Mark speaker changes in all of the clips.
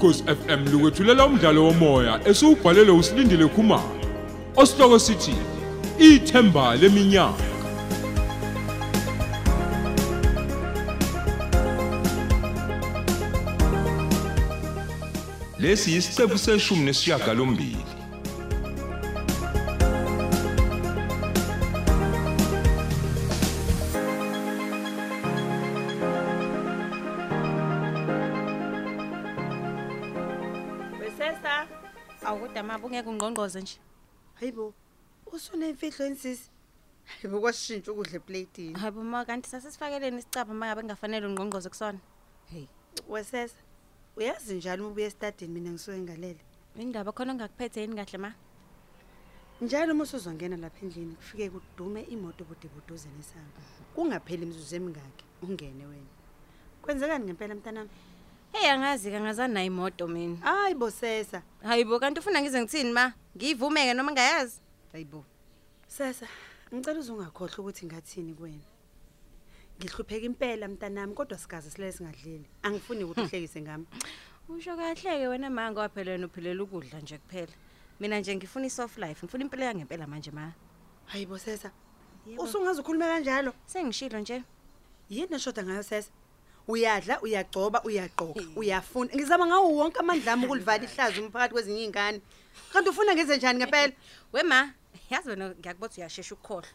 Speaker 1: ukhosi FM lukwethulela umdlalo womoya esiubhalelwe usilindile Khumalo osihloko sithi ithemba leminyaka. Lesi yisiqephu seshumi nesishiyagalombili.
Speaker 2: Ungeke ungqongqoze nje
Speaker 3: hayibo. Usunemfihlo ensisi. Hayibo kwashintsha ukudla eplatini.
Speaker 2: hayibo ma kanti sasesifakeleni isicapha uma ngabe kungafanele ungqongqoze kusona
Speaker 3: Hey, wesesa. Uyazi njalo uma ubuya estadini mina ngisuke ngalele.
Speaker 2: indaba khona ongakuphethe yini kahle ma
Speaker 3: Njalo uma usuzongena lapha endlini kufike kudume imoto bude buduze nesango. Kungapheli imizuzu emingaki ungene wena. Kwenzekani ngempela mntanami?
Speaker 2: hey angazi kangazani nayo imoto mina
Speaker 3: Hayibo sesa.
Speaker 2: hayibo kanti ufuna ngize ngithini ma ngivumeke noma ngayazi
Speaker 3: Hayibo. Sesa, ngicela uzungakhohlwa ukuthi ngathini kuwena. Ngihlupheka impela mntanami kodwa sikaze silele singadlili. Angifuni ukuthi uhlekise ngami.
Speaker 2: usho kahle-ke wena ma ngowaphela wena uphelela ukudla nje kuphela mina nje ngifuna i-soft life ngifuna impilo yangempela manje ma
Speaker 3: Hayibo sesa.
Speaker 2: Yebo.
Speaker 3: Usungaze ukhuluma kanjalo.
Speaker 2: sengishilo nje
Speaker 3: Yini eshoda ngayo sesa? Uyadla, uyagcoba, uyaqoqa, uyafuna. Ngizama ngawo wonke amandla ami ukulivala ihlazo umphakathi kwezinye izingane. Kanti ufuna ngenze njani ngempela?
Speaker 2: we ma yazi wena ngiyakubotha uyashesha ukukhohlwa.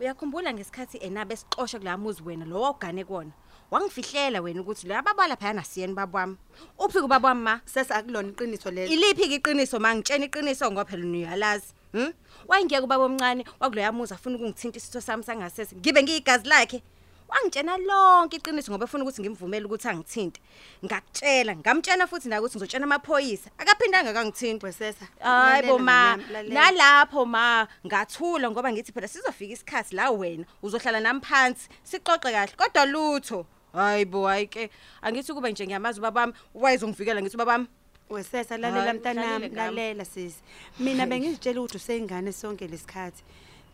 Speaker 2: Uyakhumbula ngesikhathi enabe esixoshe kula muzi wena lo wawugane kuwona. Wangifihlela wena ukuthi lo yababala phayana siyeni babami uphi kubaba wami ma?
Speaker 3: Sesa akulona iqiniso lelo.
Speaker 2: iliphi ke iqiniso ma? Ngitshena iqiniso ngoba phela uyalazi hm wayengeke ubaba omncane wakuloya muzi afuna ukungithinta isitho sami sangasese. Ngibe ngiyigazi lakhe. Wangitshena lonke iqiniso ngoba efuna ukuthi ngimvumele ukuthi angithinte ngakutshela ngamtshena futhi na ukuthi ngizotshena amaphoyisa akaphindanga kangithinta
Speaker 3: Wesesa.
Speaker 2: hayibo
Speaker 3: lalela
Speaker 2: ma nalapho ma ngathula ngoba ngithi phela sizofika isikhathi la wena uzohlala nami phansi sixoxe kahle kodwa lutho hayibo hayike angithi kube nje ngiyamazi ubabami wayezongivikela ngithi ubabami
Speaker 3: Wesesa lalela
Speaker 2: Hayi,
Speaker 3: mntanami, lalela sisi. Mina bengizitshela ukuthi useyingane sonke lesikhathi.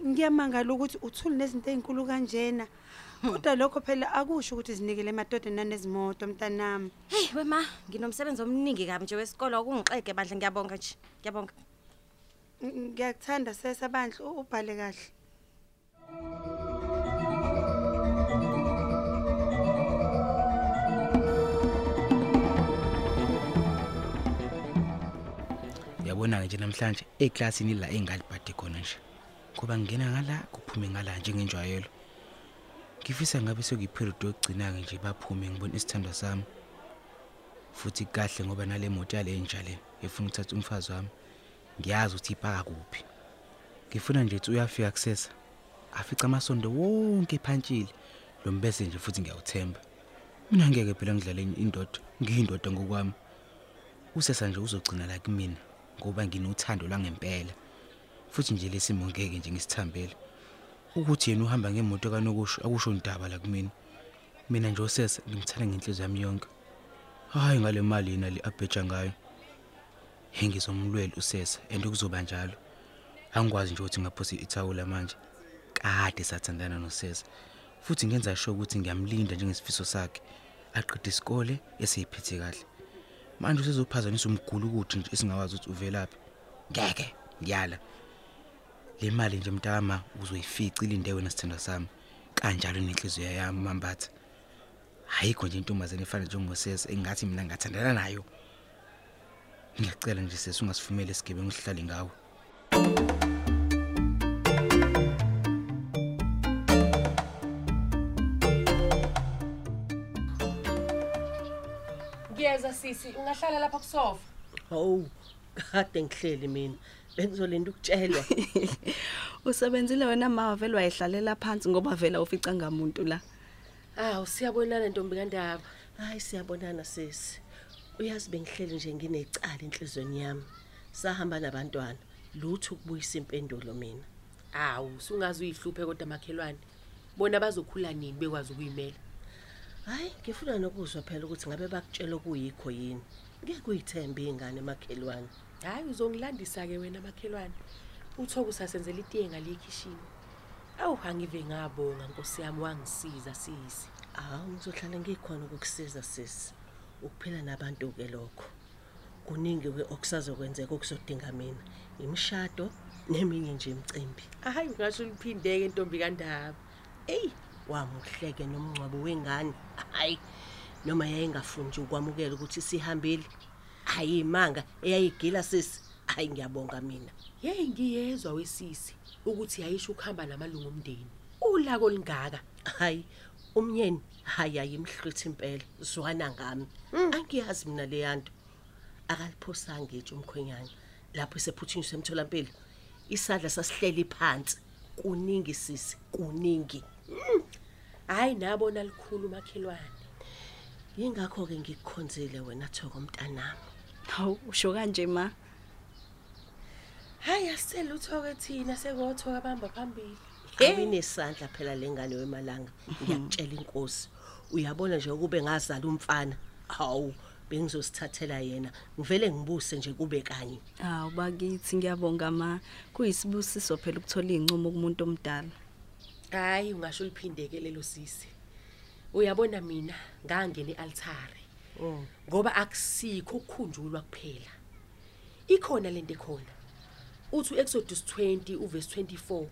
Speaker 3: Ngiyamangala ukuthi uthuli nezinto ezinkulu kanjena. Kodwa lokho phela akusho ukuthi zinikele emadodeni nanezimoto mntanami.
Speaker 2: Hey wema nginomsebenzi omningi kabi nje wesikole okungixege bandla ngiyabonga nje ngiyabonga
Speaker 3: Ng- Ngiyakuthanda sesa bandla u- ubhale kahle.
Speaker 4: Yabona nje namhlanje eklasini la engalibhade khona nje. Ngoba ngingena ngala kuphume ngala njengenjwayelo. Ngifisa ngabe sekuyiperiod yokugcina ke nje baphume ngibona isithando sami. Futhi kahle ngoba nale moto yale njalo efuna ukuthatha umfazi wami. Ngiyazi ukuthi ipaka kuphi. Ngifuna nje ukuthi uyafika kusesa. Afica amasondo wonke ephantshile. Lo mbese nje futhi ngiyawuthemba. Mina ngeke phela ngidlale indoda, ngiyindoda ngokwami. usesa nje uzogcina la kimi ngoba nginothando langempela futhi nje lesimo ngeke nje ngisithambele ukuthi yena uhamba ngemoto kanokusho akusho indaba la kimi mina nje usesa ngimthanda ngenhliziyo yami yonke. Hayi ngale mali yena le abheja ngayo. Ngizomlwela usesa and kuzoba njalo. Angikwazi nje ukuthi ngaphosi ithawula manje. Kade sathandana nosesa futhi ngenza sure ukuthi ngiyamlinda njengesifiso sakhe. Aqede isikole eseyiphethe kahle. Manje usezophazanisa umgulu ukuthi nje esingawazi ukuthi uvelaphi. Ngeke ngiyala. Le mali nje mntama uzoyifica ilinde wena sithanda sami. Kanjalo nenhliziyo yami mambatha ayikho nje intombazane efana njengosesa engathi mina ngathandana nayo. Ngiyacela nje sesi ungasifumele isigebengu sihlale ngawo
Speaker 5: Ngiyeza sisi, ungahlala lapha kusofa.
Speaker 6: Hawu, kade ngihleli mina. Bengizolinda ukutshelwa.
Speaker 7: Usebenzile wena mama vele wayihlalela phansi ngoba vela ufica ngamuntu la.
Speaker 5: Awu, siyabonana Ntombi kaNdaba.
Speaker 6: Hayi siyabonana sisi. Uyazi bengihleli nje nginecala enhlizweni yami. Sahamba nabantwana. Lutho ukubuyisa impendulo mina.
Speaker 5: Awu, sungaze uyihluphe kodwa makhelwane. Bona bazokhula nini bekwazi ukuyimela.
Speaker 6: Hayi, ngifuna nokuzwa phela ukuthi ngabe bakutshela kuyikho yini. Ngeke uyithembe ingane emakhelwane.
Speaker 5: Hayi uzongilandisa ke wena makhelwane. Uthoba usasenzela itiye ngale kitchen. Awu angive ngabonga Nkosi yami wangisiza sisi.
Speaker 6: Hawu, ngizohlala ngikhona ukukusiza sisi. Ukuphila nabantu ke lokho. kuningi ke okusazokwenzeka okuzodinga mina imishado neminye nje imicimbi
Speaker 5: hayi ngisho liphindeke intombi kaNdaba
Speaker 6: eyi wamuhleke nomncwabo wengane hayi noma yayingafuni nje ukwamukela ukuthi sihambile hayi imanga eyayigila sisi. Hayi ngiyabonga mina.
Speaker 5: Hey ngiyezwa wesisi ukuthi yayisho ukuhamba namalungu omndeni. Ulako lingaka
Speaker 6: hayi umyeni hayi ayimhluthi impela. Zwana ngami. Angiyazi mina leyanto akaliphosanga ngisho umkhwenyana lapho sephuthunyiswe emtholampilo. Isandla sasihleli phansi. Kuningi sisi kuningi.
Speaker 5: Hayi nabona likhulu makhelwane
Speaker 6: yingakho ke ngikukhonzile wena thoko mntanami.
Speaker 7: Hawu usho kanje ma?
Speaker 5: Hayi asicela uthoke thina sekothoka abamba phambili.
Speaker 6: Abinesandla phela lengane wemalanga. Ngiyakutshela inkosi. Uyabona nje ukube ngazala umfana. Hawu bengizosithathela yena. Ngivele ngibuse nje kube kanye.
Speaker 7: Hawu bakithi ngiyabonga ma. Kuyisibusiso phela ukuthola incumo kumuntu omdala.
Speaker 5: Hayi ungasho liphindeke lelo sisi. Uyabona mina ngangena ealtare. Ngoba akusikho ukukhunjulwa kuphela. Ikhona lento ekhona. Uthi uExodus 20 uverse 24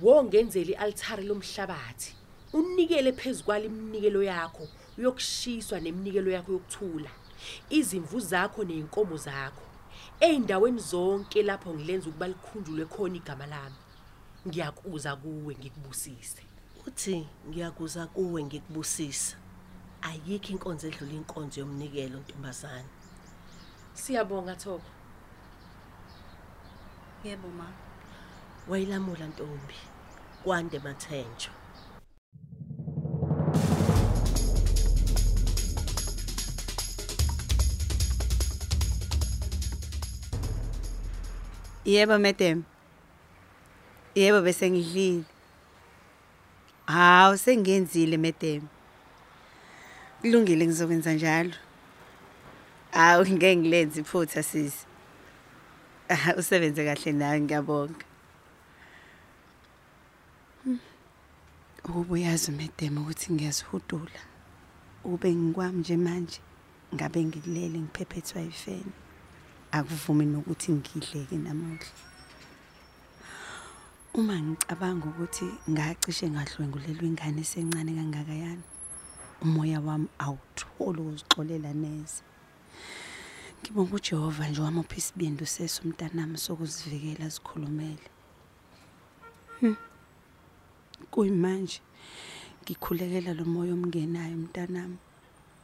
Speaker 5: wongenzela ialtare lomhlabathi. Unikele phezukwa iminikelo yakho yokushiswa neminikelo yakho yokuthula. Izimvu zakho nezinkomo zakho. Eindaweni zonke lapho ngilenza ukuba likhunjulwe khona igama lami ngiyakuza kuwe ngikubusise.
Speaker 6: Uthi ngiyakuza kuwe ngikubusisa ayikho inkonzo edlula inkonzo yomnikelo ntombazana
Speaker 5: siyabonga thoko
Speaker 7: yebo ma
Speaker 6: wayilamula ntombi kwande mathenjo
Speaker 3: Yebo madam. Yebo bese ngidlile. Hawu sengenzile madam. Kulungile ngizokwenza njalo. Hawu ngeke ngilenze iphutha sisi. Ah usebenze kahle nawe ngiyabonga. Hmm. Ukuba uyazi madam ukuthi ngiyazihudula. Ube ngikwami nje manje ngabe ngikulele ngiphephethwa yifeni. akuvumi nokuthi ngidleke namuhla uma ngicabanga ukuthi ngacishe ngadlwengulelwa ingane esencane kangaka yana umoya wami awutholi ukuzixolela neze. Ngibonga uJehova nje wamupha isibindi seso umntanami sokuzivikela zikhulumele. Hmm. kuyimanje ngikhulekela lo moya omngenayo umntanami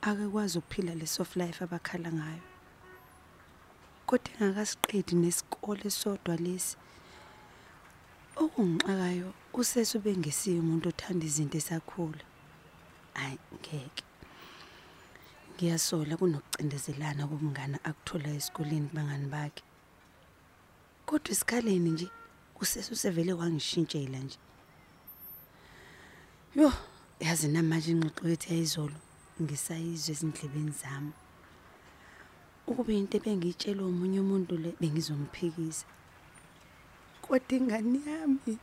Speaker 3: akekwazi ukuphila le soft life abakhala ngayo. Kodwa engakasiqedi nesikole sodwa lesi okungixakayo usese ubengesiyo umuntu othanda izinto esakhula. Hayi ngeke. Ngiyasola kunokucindezelana kobungane akuthola esikoleni kubangani bakhe. Kodwa isikhaleni nje usese usevele wangishintshela nje. Yo yazi namanje ingxoxo yethu yayizolo ngisayizwe ezindlebeni zami. Ukube into ebengiyitshelwe umunye umuntu le bengizomphikisa kodwa ingane yami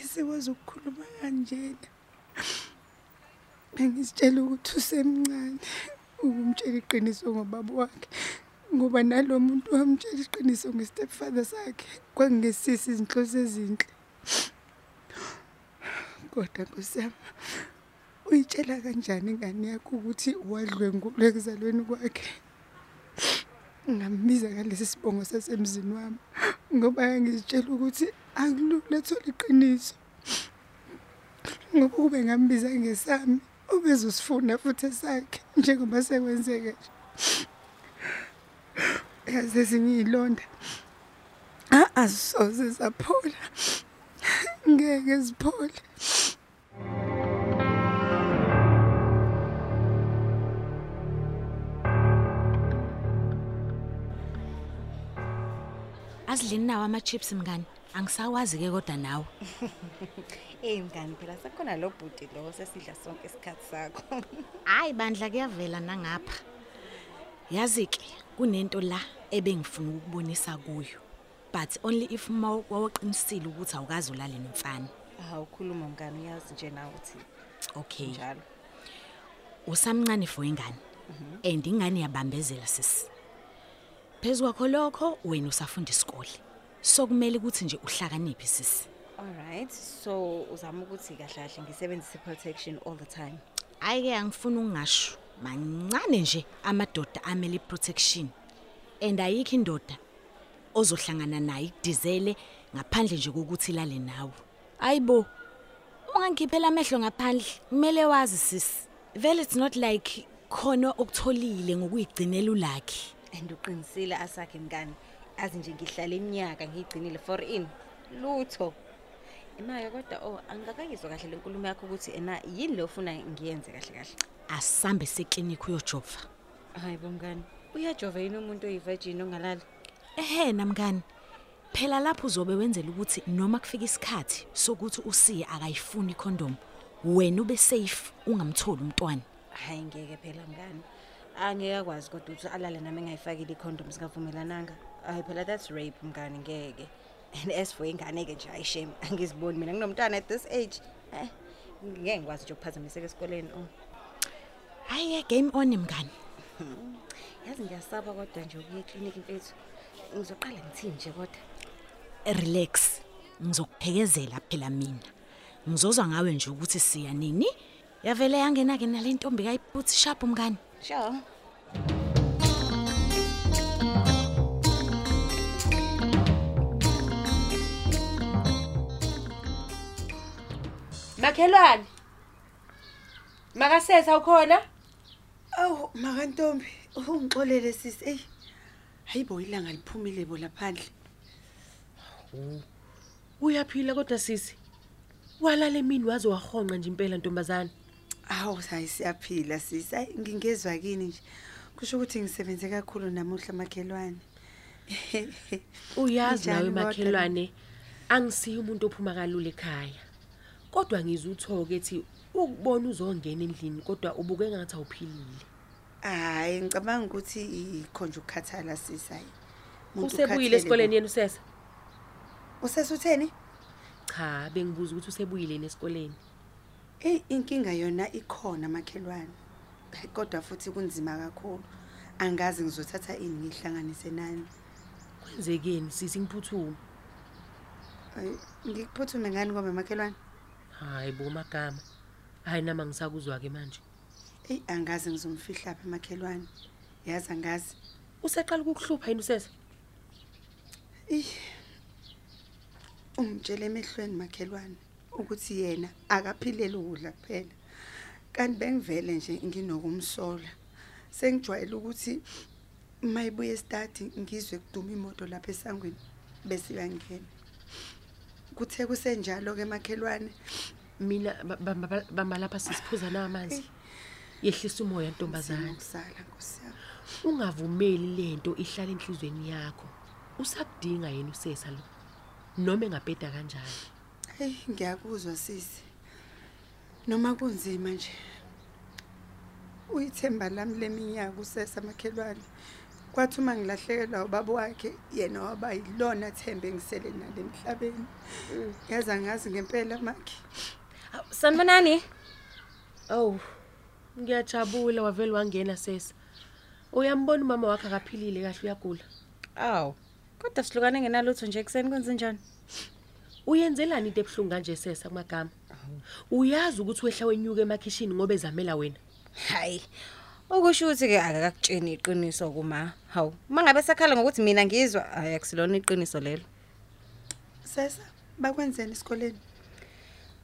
Speaker 3: isikwazi ukukhuluma kanjena? Bengizitshela ukuthi usemncane ukumtshela iqiniso ngobaba wakhe ngoba nalo muntu wamtshela iqiniso ngestepfather sakhe kwangesisi izinhloso ezinhle. Kodwa nkosiyami uyitshela kanjani ingane yakho ukuthi wadlwengulwa ekuzalweni kwakhe? Ngambiza ngalesi sibongo sasemzini wami ngoba ngizitshela ukuthi akulula thola iqiniso ngoba kube ngambiza ngesami ubezosifuna futhi esakhe njengoba sekwenzeke nje. Yazi ezinye iy'londa azisoze zaphola ngeke ziphole
Speaker 8: Asidlini nawo ama chips mngani. Angisawazi ke kodwa nawe.
Speaker 2: Eh mngani phela sekhona lo bhuti lo sesidla sonke isikhathi sakho.
Speaker 8: Hayi bandla kuyavela nangapha. Yazi ke kunento la ebengifuna ukubonisa kuyo. But only if mawuqinisile ukuthi awukazi ulale nomfana.
Speaker 2: Hawu khuluma mngani uyazi nje nawe uthi
Speaker 8: Okay.
Speaker 2: njalo.
Speaker 8: Usamncane for ingane. And ingane yabambezela sisi. Phezulu kwakho lokho wena usafunda isikole. So kumele ukuthi nje uhlakaniphe sisi.
Speaker 2: Alright. So uzama ukuthi kahle kahle ngisebenzise protection all the time.
Speaker 8: Ayike angifuni ungasho. Mancane nje amadoda amele protection. And ayikho indoda ozohlangana naye idizele ngaphandle nje kokuthi ilale nawe. Ayibo. Ungangikhiphela amehlo ngaphandle. Kumele wazi sisi. Vele it's not like khona okutholile ngokuyigcinela ulakhi.
Speaker 2: And uqinisile asakhe mngani. Azi nje ngihlala iminyaka ngigcinile for in lutho. Imake kodwa oh angikakayizwa kahle lenkulumo yakho ukuthi ena yini le ufuna ngiyenze kahle kahle.
Speaker 8: Asambe seklinikhi uyojova.
Speaker 2: Hayi bomngani. Uyajova yini umuntu oyivirgin ongalali?
Speaker 8: Ehhe namngani. Phela lapho uzobe wenzela ukuthi noma kufika isikhathi sokuthi usiye akayifuni condom, wena ube safe ungamtholi umntwana.
Speaker 2: Hayi ngeke phela mngani. Angeke akwazi kodwa ukuthi alale nami engayifakile icondom singavumelananga. Hayi phela that's rape mngani ngeke. And as for ingane ke nje ayishame angiziboni mina nginomntwana at this age. Eh ngeke ngikwazi nje ukuphazamiseka esikoleni. Oh.
Speaker 8: Hayi game on mngani.
Speaker 2: Yazi ngiyasaba kodwa nje ukuya eclinic mfethu. Ngizoqala ngithini nje kodwa.
Speaker 8: Relax. Ngizokuphekezela phela mina. Ngizozwa ngawe nje ukuthi siya nini. Yavele yangena ke nalentombi kayiputhi sharp mngani.
Speaker 2: Sure.
Speaker 5: Makhelwane. Makasesa ukhona?
Speaker 3: Awu makantombi, ungixolele sisi. Ey. Hayibo ilanga liphumile bo laphandle.
Speaker 5: Uyaphila kodwa sisi. Walala emini waze wahonqa nje impela ntombazana.
Speaker 3: Awu hayi siyaphila sisi. Ay ngingezwe kini nje. Kusho ukuthi ngisebenze kakhulu namuhla makhelwane.
Speaker 5: Uyazi nawe makhelwane angisiyo umuntu ophuma kalula ekhaya. Kodwa ngizuthoke ethi ukubona uzongena endlini kodwa ubuke ngathi awuphilile.
Speaker 3: Hayi ngicabanga ukuthi ikhonje ukukhathala. Umuntu
Speaker 5: Usebuyile esikoleni yena usesa?
Speaker 3: Usesutheni?
Speaker 5: Cha, bengibuza ukuthi usebuyile esikoleni.
Speaker 3: Ey inkinga yona ikhona makhelwane. Kodwa futhi kunzima kakhulu. Angazi ngizothatha ini ngihlanganise nani.
Speaker 5: Kwenzekeni sisi ngiphuthume?
Speaker 3: Ay, Ngikuphuthume ngani ngoba makhelwane?
Speaker 5: Hayi bo magama. Hayi nama ngisakuzwa ke manje.
Speaker 3: Ey angazi ngizomfihla lapha makhelwane. Yazi angazi.
Speaker 5: Useqala ukukuhlupha yini usesa?
Speaker 3: Ey. Ungitshele emehlweni makhelwane ukuthi yena akaphilele ukudla kuphela. Kanti bengivele nje nginokumsola. Sengijwayele ukuthi mayibuye study ngizwe kuduma imoto lapha esangweni bese iyangena. Kuthe kusenjalo ke makhelwane
Speaker 5: Mina ba- ba- ba- bamba lapha sisiphuza namanzi. Yehlisa umoya ntombazana.
Speaker 3: Ngizama Nkosi yami.
Speaker 5: Ungavumeli lento ihlala enhlizweni yakho. Usakudinga yena usesa lo. Noma engabheda kanjani.
Speaker 3: Hey ngiyakuzwa sisi. Noma kunzima nje. Uyithemba lami leminyaka usesa makhelwane. Kwathi uma ngilahlekelwa ubaba wakhe yena waba yilona thembe ngisele nalo emhlabeni. Yaza ngazi ngempela makhe.
Speaker 2: Sanibonani?
Speaker 5: Oh. Ngiyajabula wavela wangena sesa. Uyambona umama wakhe akaphilile kahle uyagula.
Speaker 2: Aw. Kodwa sihlukane ngenalutho nje ekseni kwenze njani?
Speaker 5: Uyenzelani into ebhlungu kanje sesa kumagama? Uyazi ukuthi wehla wenyuka emakhishini ngoba ezamela wena.
Speaker 2: Hayi. Ukusho ukuthi ke akakutsheni iqiniso kuma. Hawu, mangabe sakhala ngokuthi mina ngizwa, hayi akusilona iqiniso lelo.
Speaker 3: Sesa bakwenzeni esikoleni?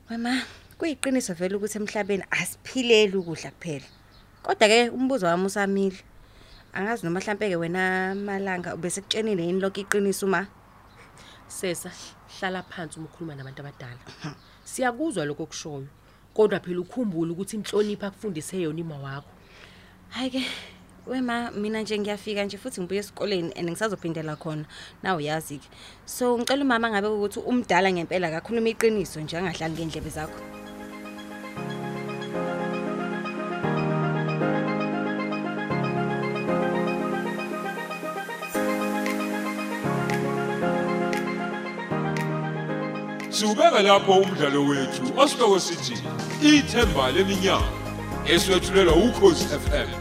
Speaker 2: Mama, kuyiqiniso vele ukuthi emhlabeni asiphileli ukudla kuphela. Kodwa ke umbuzo wami usamile. Angazi noma mhlambe ke wena malanga ubese kutshenile yini lokho iqiniso uma
Speaker 5: Sesa, hlala phansi uma ukhuluma nabantu abadala. Siyakuzwa lokho kushoyo. Kodwa phela ukhumbule ukuthi inhlonipho akufundise yona ima wakho.
Speaker 2: Hayi ke wema mina nje ngiyafika nje futhi ngibuye esikoleni and ngisazophindela khona. Na uyazi ke so ngicela umama ngabe ukuthi umdala ngempela akakhuluma iqiniso nje angahlali ngendlebe zakho.
Speaker 1: Siubeka lapho umdlalo wethu osihloko sithi ithemba leminyaka eswetshulelwa ukhozi FM